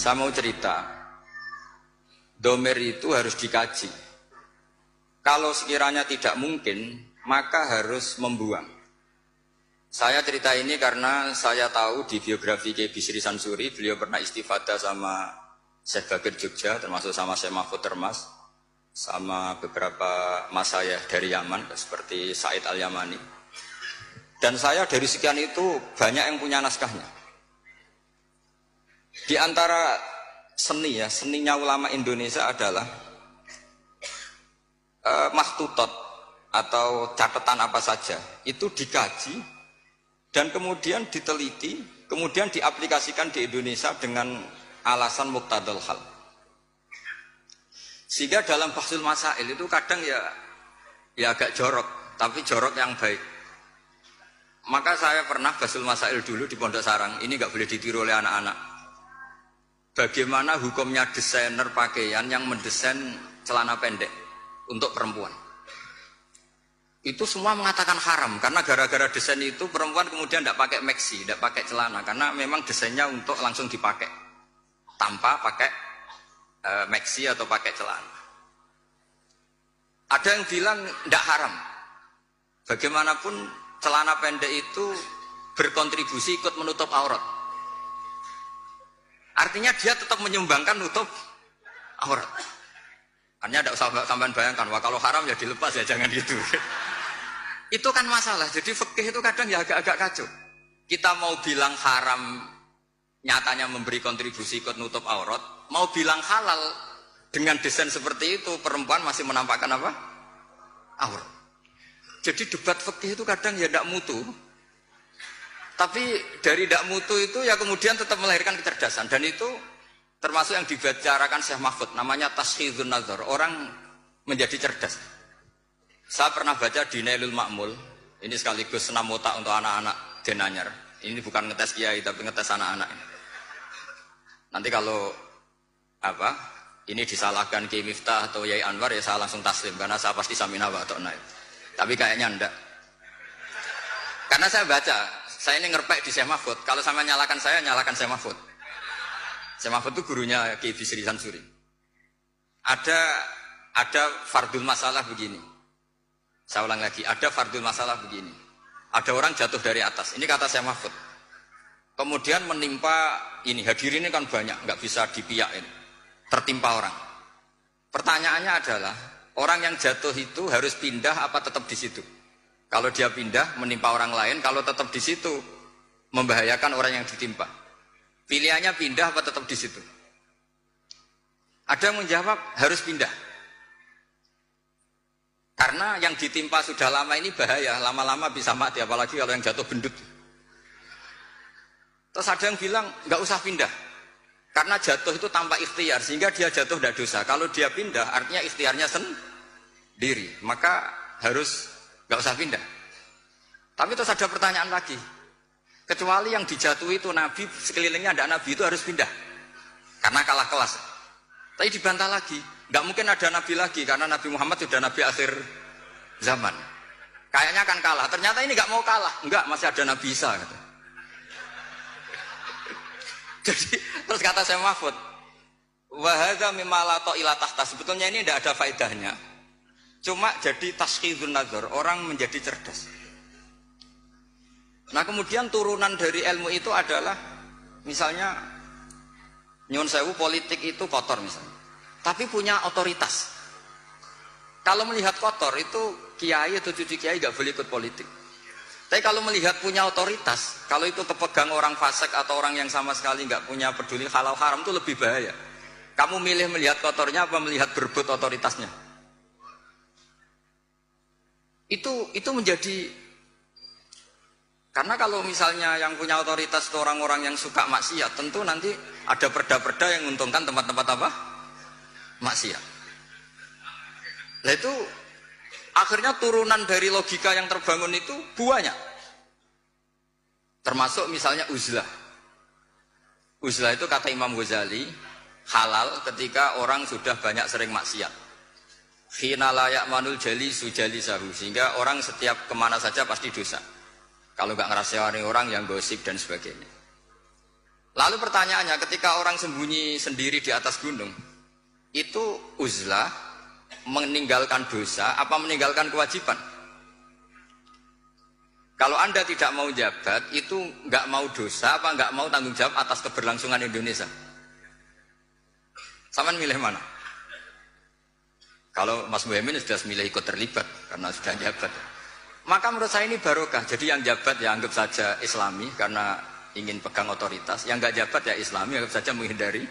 Saya mau cerita, domer itu harus dikaji. Kalau sekiranya tidak mungkin, maka harus membuang. Saya cerita ini karena saya tahu di biografi Kiai Bisri Sansuri, beliau pernah istifadah sama Syekh Bakir Jogja, termasuk sama Syekh Mahfud Termas, sama beberapa mas saya dari Yaman, seperti Said Al-Yamani. Dan saya dari sekian itu banyak yang punya naskahnya. Di antara seni ya, seninya ulama Indonesia adalah uh, mahtutot atau catatan apa saja itu dikaji dan kemudian diteliti, kemudian diaplikasikan di Indonesia dengan alasan muktadal hal. Sehingga dalam bahsul masail itu kadang ya ya agak jorok, tapi jorok yang baik. Maka saya pernah bahsul masail dulu di Pondok Sarang, ini nggak boleh ditiru oleh anak-anak. Bagaimana hukumnya desainer pakaian yang mendesain celana pendek untuk perempuan? itu semua mengatakan haram karena gara-gara desain itu perempuan kemudian tidak pakai maxi, tidak pakai celana karena memang desainnya untuk langsung dipakai tanpa pakai e, maxi atau pakai celana. Ada yang bilang tidak haram. Bagaimanapun celana pendek itu berkontribusi ikut menutup aurat. Artinya dia tetap menyumbangkan nutup aurat. Hanya tidak usah sampean bayangkan, wah kalau haram ya dilepas ya jangan gitu. itu kan masalah. Jadi fikih itu kadang ya agak-agak kacau. Kita mau bilang haram nyatanya memberi kontribusi ikut nutup aurat, mau bilang halal dengan desain seperti itu perempuan masih menampakkan apa? Aurat. Jadi debat fikih itu kadang ya tidak mutu. Tapi dari tidak mutu itu ya kemudian tetap melahirkan kecerdasan dan itu Termasuk yang dibicarakan Syekh Mahfud, namanya Tashidun Nazar. Orang menjadi cerdas. Saya pernah baca di Nailul Makmul, ini sekaligus senam otak untuk anak-anak denanyar. Ini bukan ngetes kiai, tapi ngetes anak-anak. Nanti kalau apa ini disalahkan Kiai Miftah atau Yai Anwar ya saya langsung taslim karena saya pasti samina atau naik. Tapi kayaknya enggak. Karena saya baca, saya ini ngerpek di Syekh. Kalau sama nyalakan saya, nyalakan Syekh Mahfud. Syekh Mahfud itu gurunya Kiai Bisri Sansuri. Ada ada fardul masalah begini. Saya ulang lagi, ada fardul masalah begini. Ada orang jatuh dari atas. Ini kata Syekh Mahfud. Kemudian menimpa ini hadirin ini kan banyak, nggak bisa dipiak ini. Tertimpa orang. Pertanyaannya adalah orang yang jatuh itu harus pindah apa tetap di situ? Kalau dia pindah menimpa orang lain, kalau tetap di situ membahayakan orang yang ditimpa. Pilihannya pindah apa tetap di situ? Ada yang menjawab harus pindah. Karena yang ditimpa sudah lama ini bahaya, lama-lama bisa mati, apalagi kalau yang jatuh bendut. Terus ada yang bilang nggak usah pindah, karena jatuh itu tanpa ikhtiar, sehingga dia jatuh tidak dosa. Kalau dia pindah, artinya ikhtiarnya sendiri, maka harus nggak usah pindah. Tapi terus ada pertanyaan lagi, Kecuali yang dijatuhi itu Nabi sekelilingnya ada Nabi itu harus pindah. Karena kalah kelas. Tapi dibantah lagi. Nggak mungkin ada Nabi lagi karena Nabi Muhammad sudah Nabi akhir zaman. Kayaknya akan kalah. Ternyata ini nggak mau kalah. Enggak, masih ada Nabi Isa. Gitu. Jadi terus kata saya Mahfud, wahada mimalato ilatahta. Sebetulnya ini tidak ada faedahnya. Cuma jadi taskhidun nazar, orang menjadi cerdas. Nah kemudian turunan dari ilmu itu adalah misalnya nyun sewu politik itu kotor misalnya, tapi punya otoritas. Kalau melihat kotor itu kiai atau cucu kiai gak boleh ikut politik. Tapi kalau melihat punya otoritas, kalau itu kepegang orang fasik atau orang yang sama sekali nggak punya peduli halal haram itu lebih bahaya. Kamu milih melihat kotornya apa melihat berbut otoritasnya? Itu itu menjadi karena kalau misalnya yang punya otoritas itu orang-orang yang suka maksiat, tentu nanti ada perda-perda yang menguntungkan tempat-tempat apa? Maksiat. Nah itu akhirnya turunan dari logika yang terbangun itu buahnya. Termasuk misalnya uzlah. Uzlah itu kata Imam Ghazali halal ketika orang sudah banyak sering maksiat. Khina layak manul jali sujali sahu sehingga orang setiap ke mana saja pasti dosa. Kalau nggak ngerasani orang yang gosip dan sebagainya. Lalu pertanyaannya, ketika orang sembunyi sendiri di atas gunung, itu uzlah meninggalkan dosa apa meninggalkan kewajiban? Kalau anda tidak mau jabat, itu nggak mau dosa apa nggak mau tanggung jawab atas keberlangsungan Indonesia? Sama milih mana? Kalau Mas Muhammad sudah milih ikut terlibat karena sudah jabat. Maka menurut saya ini barokah. Jadi yang jabat ya anggap saja Islami karena ingin pegang otoritas, yang nggak jabat ya Islami anggap saja menghindari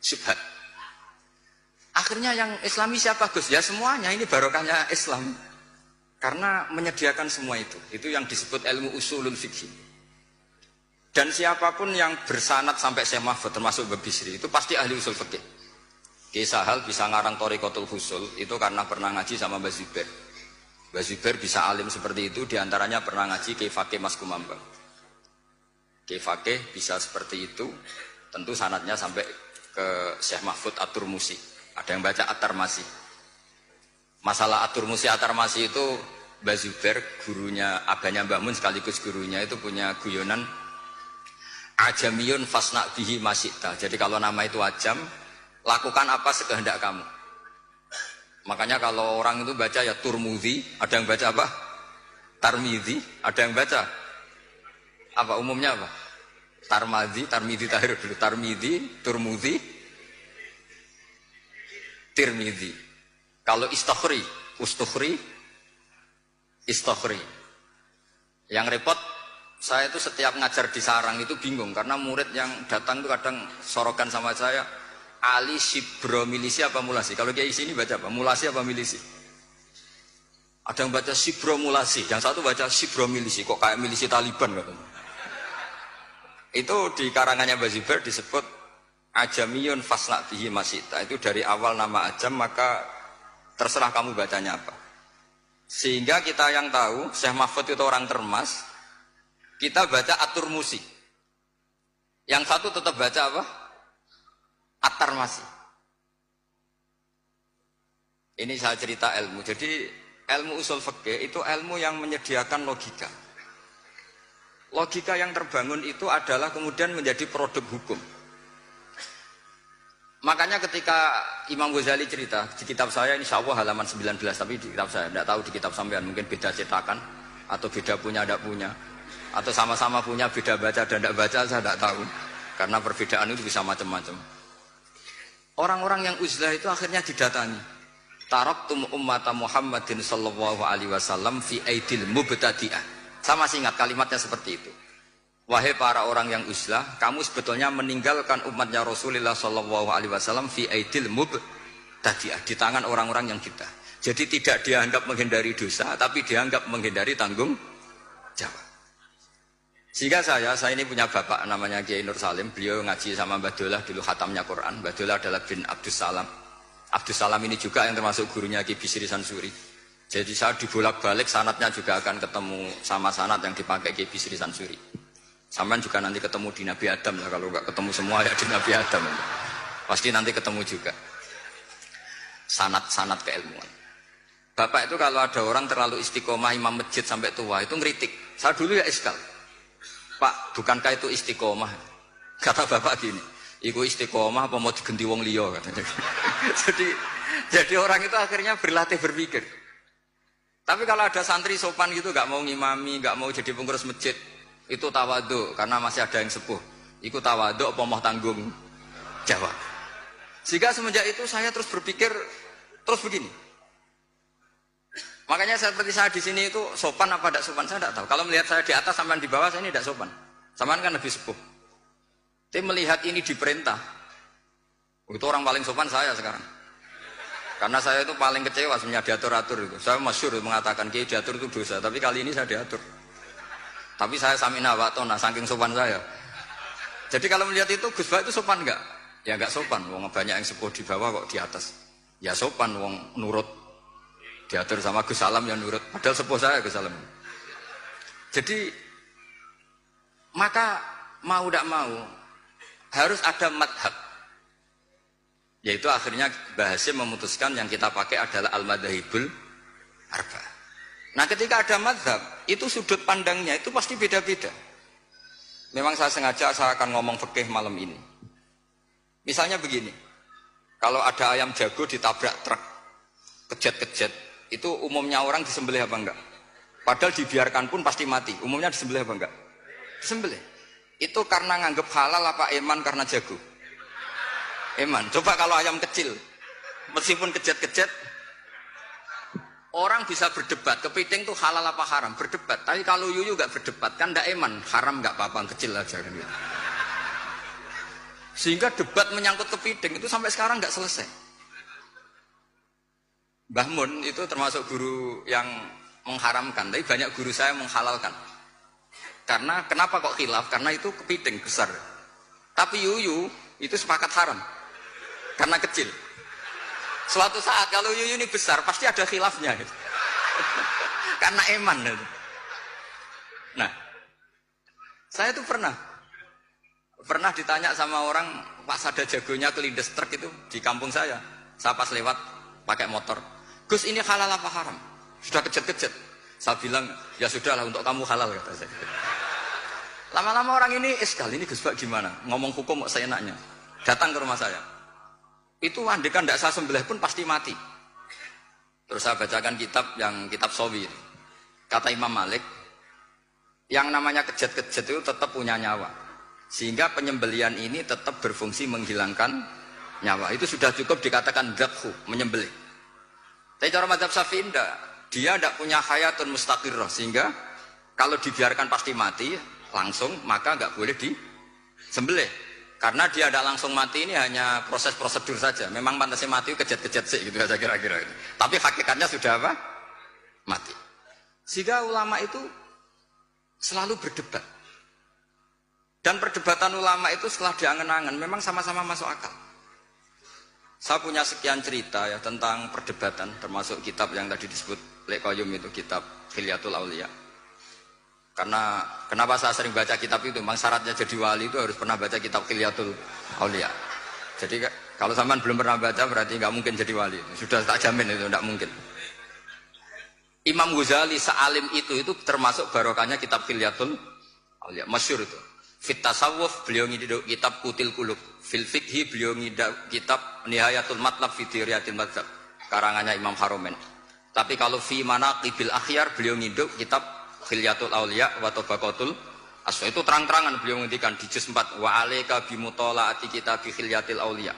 syubhat. Akhirnya yang Islami siapa Gus? Ya semuanya ini barokahnya Islam. Karena menyediakan semua itu. Itu yang disebut ilmu usulul fikih. Dan siapa pun yang bersanat sampai Mahfud termasuk Babisri itu pasti ahli usul fikih. Kisah hal bisa ngarang Torikotul Husul itu karena pernah ngaji sama Mbak Zubair. Mbak Zubair bisa alim seperti itu di antaranya pernah ngaji Fakih Mas Kumambang. Kefake bisa seperti itu, tentu sanatnya sampai ke Syekh Mahfud Atur Musi. Ada yang baca Atar Masi. Masalah Atur Musi Atar Masi itu Mbak Zubair, gurunya, abahnya Mbak Mun sekaligus gurunya itu punya guyonan Ajamiyun fasnak bihi masyikta. Jadi kalau nama itu ajam, lakukan apa sekehendak kamu. Makanya kalau orang itu baca ya Turmudi, ada yang baca apa? Tarmidi, ada yang baca apa umumnya apa? Tarmadi, Tarmidi tahir dulu. Tarmidi, Turmudi, Tirmidhi. Kalau istakhri, ustukhri, istakhri. Yang repot, saya itu setiap ngajar di sarang itu bingung karena murid yang datang itu kadang sorokan sama saya, Ali Sibro Milisi apa Mulasi? Kalau dia sini baca apa? Mulasi apa Milisi? Ada yang baca Sibro Mulasi, yang satu baca Sibro Milisi. Kok kayak milisi Taliban katanya? Itu di karangannya Bazibar disebut Ajamiyun fasnak bihi masita. Itu dari awal nama Ajam maka terserah kamu bacanya apa. Sehingga kita yang tahu Syekh Mahfud itu orang termas, kita baca atur musik. Yang satu tetap baca apa? Atar masih. Ini saya cerita ilmu. Jadi ilmu usul fikih itu ilmu yang menyediakan logika. Logika yang terbangun itu adalah kemudian menjadi produk hukum. Makanya ketika Imam Ghazali cerita di kitab saya ini Allah halaman 19 tapi di kitab saya tidak tahu di kitab sampean mungkin beda cetakan atau beda punya tidak punya atau sama-sama punya beda baca dan tidak baca saya tidak tahu karena perbedaan itu bisa macam-macam. Orang-orang yang uzlah itu akhirnya didatangi. Taraktum ummata Muhammadin sallallahu alaihi wasallam fi aidil mubtadi'ah. Saya masih ingat kalimatnya seperti itu. Wahai para orang yang uslah, kamu sebetulnya meninggalkan umatnya Rasulullah Shallallahu Alaihi Wasallam fi aidil mub tadi di tangan orang-orang yang kita. Jadi tidak dianggap menghindari dosa, tapi dianggap menghindari tanggung jawab. Sehingga saya, saya ini punya bapak namanya Kiai Nur Salim, beliau ngaji sama Mbak Dolah dulu khatamnya Quran. Mbak Dolah adalah bin Abdus Salam. Abdus Salam ini juga yang termasuk gurunya Ki Bisri Sansuri. Jadi saya dibolak-balik sanatnya juga akan ketemu sama sanat yang dipakai Kiai Bisri Sansuri. Sampai juga nanti ketemu di Nabi Adam lah kalau nggak ketemu semua ya di Nabi Adam. Pasti nanti ketemu juga. Sanat-sanat keilmuan. Bapak itu kalau ada orang terlalu istiqomah imam masjid sampai tua itu ngeritik. Saya dulu ya iskal. Pak, bukankah itu istiqomah? Kata bapak gini, Iku istiqomah apa mau digenti wong liya jadi jadi orang itu akhirnya berlatih berpikir. Tapi kalau ada santri sopan gitu gak mau ngimami, gak mau jadi pengurus masjid, itu tawaduk karena masih ada yang sepuh. Ikut tawaduk apa tanggung jawab. Sehingga semenjak itu saya terus berpikir terus begini. Makanya saya seperti saya di sini itu sopan apa tidak sopan saya tidak tahu. Kalau melihat saya di atas sampai di bawah saya ini tidak sopan. Samaan kan lebih sepuh. Tapi melihat ini diperintah. Itu orang paling sopan saya sekarang. Karena saya itu paling kecewa sebenarnya diatur-atur. Saya masyur mengatakan kiai diatur itu dosa, tapi kali ini saya diatur. Tapi saya samina watona, saking sopan saya. Jadi kalau melihat itu Gus Bah itu sopan enggak? Ya enggak sopan, wong banyak yang sepuh di bawah kok di atas. Ya sopan wong nurut. Diatur sama Gus Salam yang nurut. Padahal sepuh saya Gus Salam. Jadi maka mau tidak mau harus ada madhab yaitu akhirnya bahasa memutuskan yang kita pakai adalah al-madhahibul arba. Nah ketika ada madhab, itu sudut pandangnya itu pasti beda-beda. Memang saya sengaja saya akan ngomong fikih malam ini. Misalnya begini, kalau ada ayam jago ditabrak truk, kejet-kejet, itu umumnya orang disembelih apa enggak? Padahal dibiarkan pun pasti mati. Umumnya disembelih apa enggak? Disembelih. Itu karena nganggep halal apa eman karena jago? Eman. Coba kalau ayam kecil, meskipun kejet-kejet, Orang bisa berdebat, kepiting tuh halal apa haram, berdebat. Tapi kalau yuyu gak berdebat, kan ndak eman, haram gak apa-apa, kecil aja kan gitu. Sehingga debat menyangkut kepiting itu sampai sekarang gak selesai. Mbah Mun itu termasuk guru yang mengharamkan, tapi banyak guru saya menghalalkan. Karena kenapa kok khilaf? Karena itu kepiting besar. Tapi yuyu itu sepakat haram. Karena kecil. Suatu saat kalau yuyu ini besar pasti ada khilafnya gitu. Karena eman gitu. Nah, saya tuh pernah pernah ditanya sama orang pas ada jagonya kelindes truk itu di kampung saya. Saya pas lewat pakai motor. Gus ini halal apa haram? Sudah kejet-kejet. Saya bilang ya sudahlah untuk kamu halal kata saya. Lama-lama orang ini, eh sekali ini Gus Bak gimana? Ngomong hukum saya nanya. Datang ke rumah saya itu andekan tidak saya sembelih pun pasti mati. Terus saya bacakan kitab yang kitab Sawi. Kata Imam Malik, yang namanya kejat-kejat itu tetap punya nyawa. Sehingga penyembelian ini tetap berfungsi menghilangkan nyawa. Itu sudah cukup dikatakan dzabhu, menyembelih. Tapi cara mazhab Syafi'i tidak. Dia tidak punya hayatun mustaqirrah. Sehingga kalau dibiarkan pasti mati langsung, maka nggak boleh disembelih. Karena dia tidak langsung mati ini hanya proses prosedur saja. Memang pantasnya mati kejat-kejat sih gitu saja kira-kira. Tapi hakikatnya sudah apa? Mati. Sehingga ulama itu selalu berdebat. Dan perdebatan ulama itu setelah diangen-angen memang sama-sama masuk akal. Saya punya sekian cerita ya tentang perdebatan termasuk kitab yang tadi disebut Lekoyum itu kitab Filiatul Aulia. Karena kenapa saya sering baca kitab itu? Memang syaratnya jadi wali itu harus pernah baca kitab Kiliatul Aulia. Jadi kalau zaman belum pernah baca berarti nggak mungkin jadi wali. Sudah tak jamin itu nggak mungkin. Imam Ghazali sealim itu itu termasuk barokahnya kitab Kiliatul Aulia. Masyur itu. Fit tasawuf beliau ngiduk kitab Kutil Kulub. Fil fikhi beliau ngiduk kitab Nihayatul Matlab Fidiriyatil Madzhab. Karangannya Imam Haromen. Tapi kalau fi mana kibil akhyar beliau ngiduk kitab Khilyatul Aulia wa Tabaqatul Aswa itu terang-terangan beliau menghentikan di juz 4 wa alaika bimutolaati kita bi Khilyatil Aulia.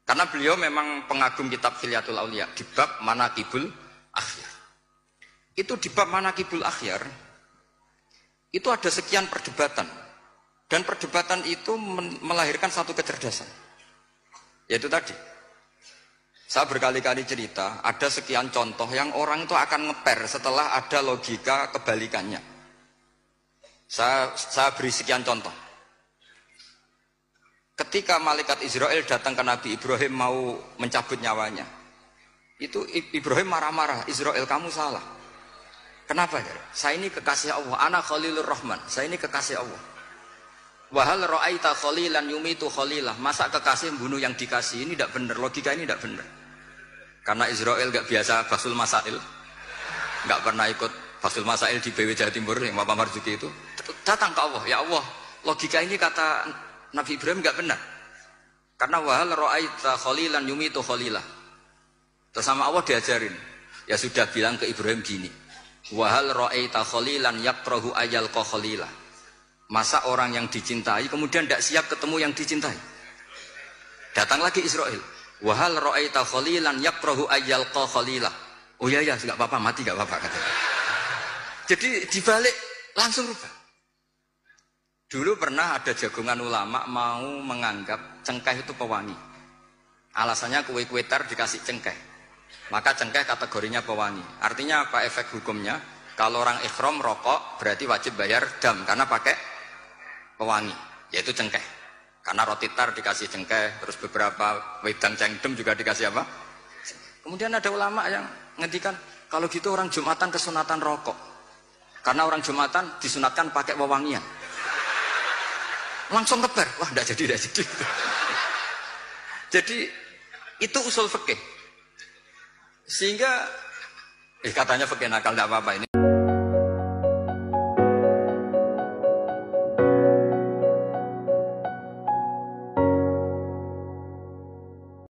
Karena beliau memang pengagum kitab Khilyatul Aulia di bab Manaqibul Akhyar. Itu di bab Manaqibul Akhyar itu ada sekian perdebatan dan perdebatan itu melahirkan satu kecerdasan. Yaitu tadi saya berkali-kali cerita, ada sekian contoh yang orang itu akan ngeper setelah ada logika kebalikannya. Saya, saya beri sekian contoh. Ketika malaikat Israel datang ke Nabi Ibrahim mau mencabut nyawanya, itu Ibrahim marah-marah, Israel kamu salah. Kenapa ya? Saya ini kekasih Allah, anak Khalilur Rahman, saya ini kekasih Allah. Wahal ro'aita khalilan yumitu khalilah. Masa kekasih membunuh yang dikasih ini tidak benar. Logika ini tidak benar. Karena Israel gak biasa basul masail. Gak pernah ikut basul masail di BW Jawa Timur yang Bapak Marzuki itu. Datang ke Allah. Ya Allah, logika ini kata Nabi Ibrahim gak benar. Karena wahal ro'aita khalilan yumitu khalilah. Terus sama Allah diajarin. Ya sudah bilang ke Ibrahim gini. Wahal ro'aita khalilan yakrohu ayal khalilah Masa orang yang dicintai kemudian tidak siap ketemu yang dicintai. Datang lagi Israel. Wahal ro'aita khalilan yakrohu ayyal khalilah. Oh iya ya, nggak apa-apa mati nggak apa-apa kata. Jadi dibalik langsung rubah. Dulu pernah ada jagongan ulama mau menganggap cengkeh itu pewangi. Alasannya kue-kue tar dikasih cengkeh. Maka cengkeh kategorinya pewangi. Artinya apa efek hukumnya? Kalau orang ikhram rokok berarti wajib bayar dam karena pakai pewangi, yaitu cengkeh. Karena roti tar dikasih cengkeh, terus beberapa wedang cengdem juga dikasih apa? Kemudian ada ulama yang ngendikan, kalau gitu orang Jumatan kesunatan rokok. Karena orang Jumatan disunatkan pakai wewangian. Langsung keber, wah tidak jadi, tidak jadi. jadi itu usul fikih. Sehingga, eh katanya fikih nakal, tidak apa-apa ini.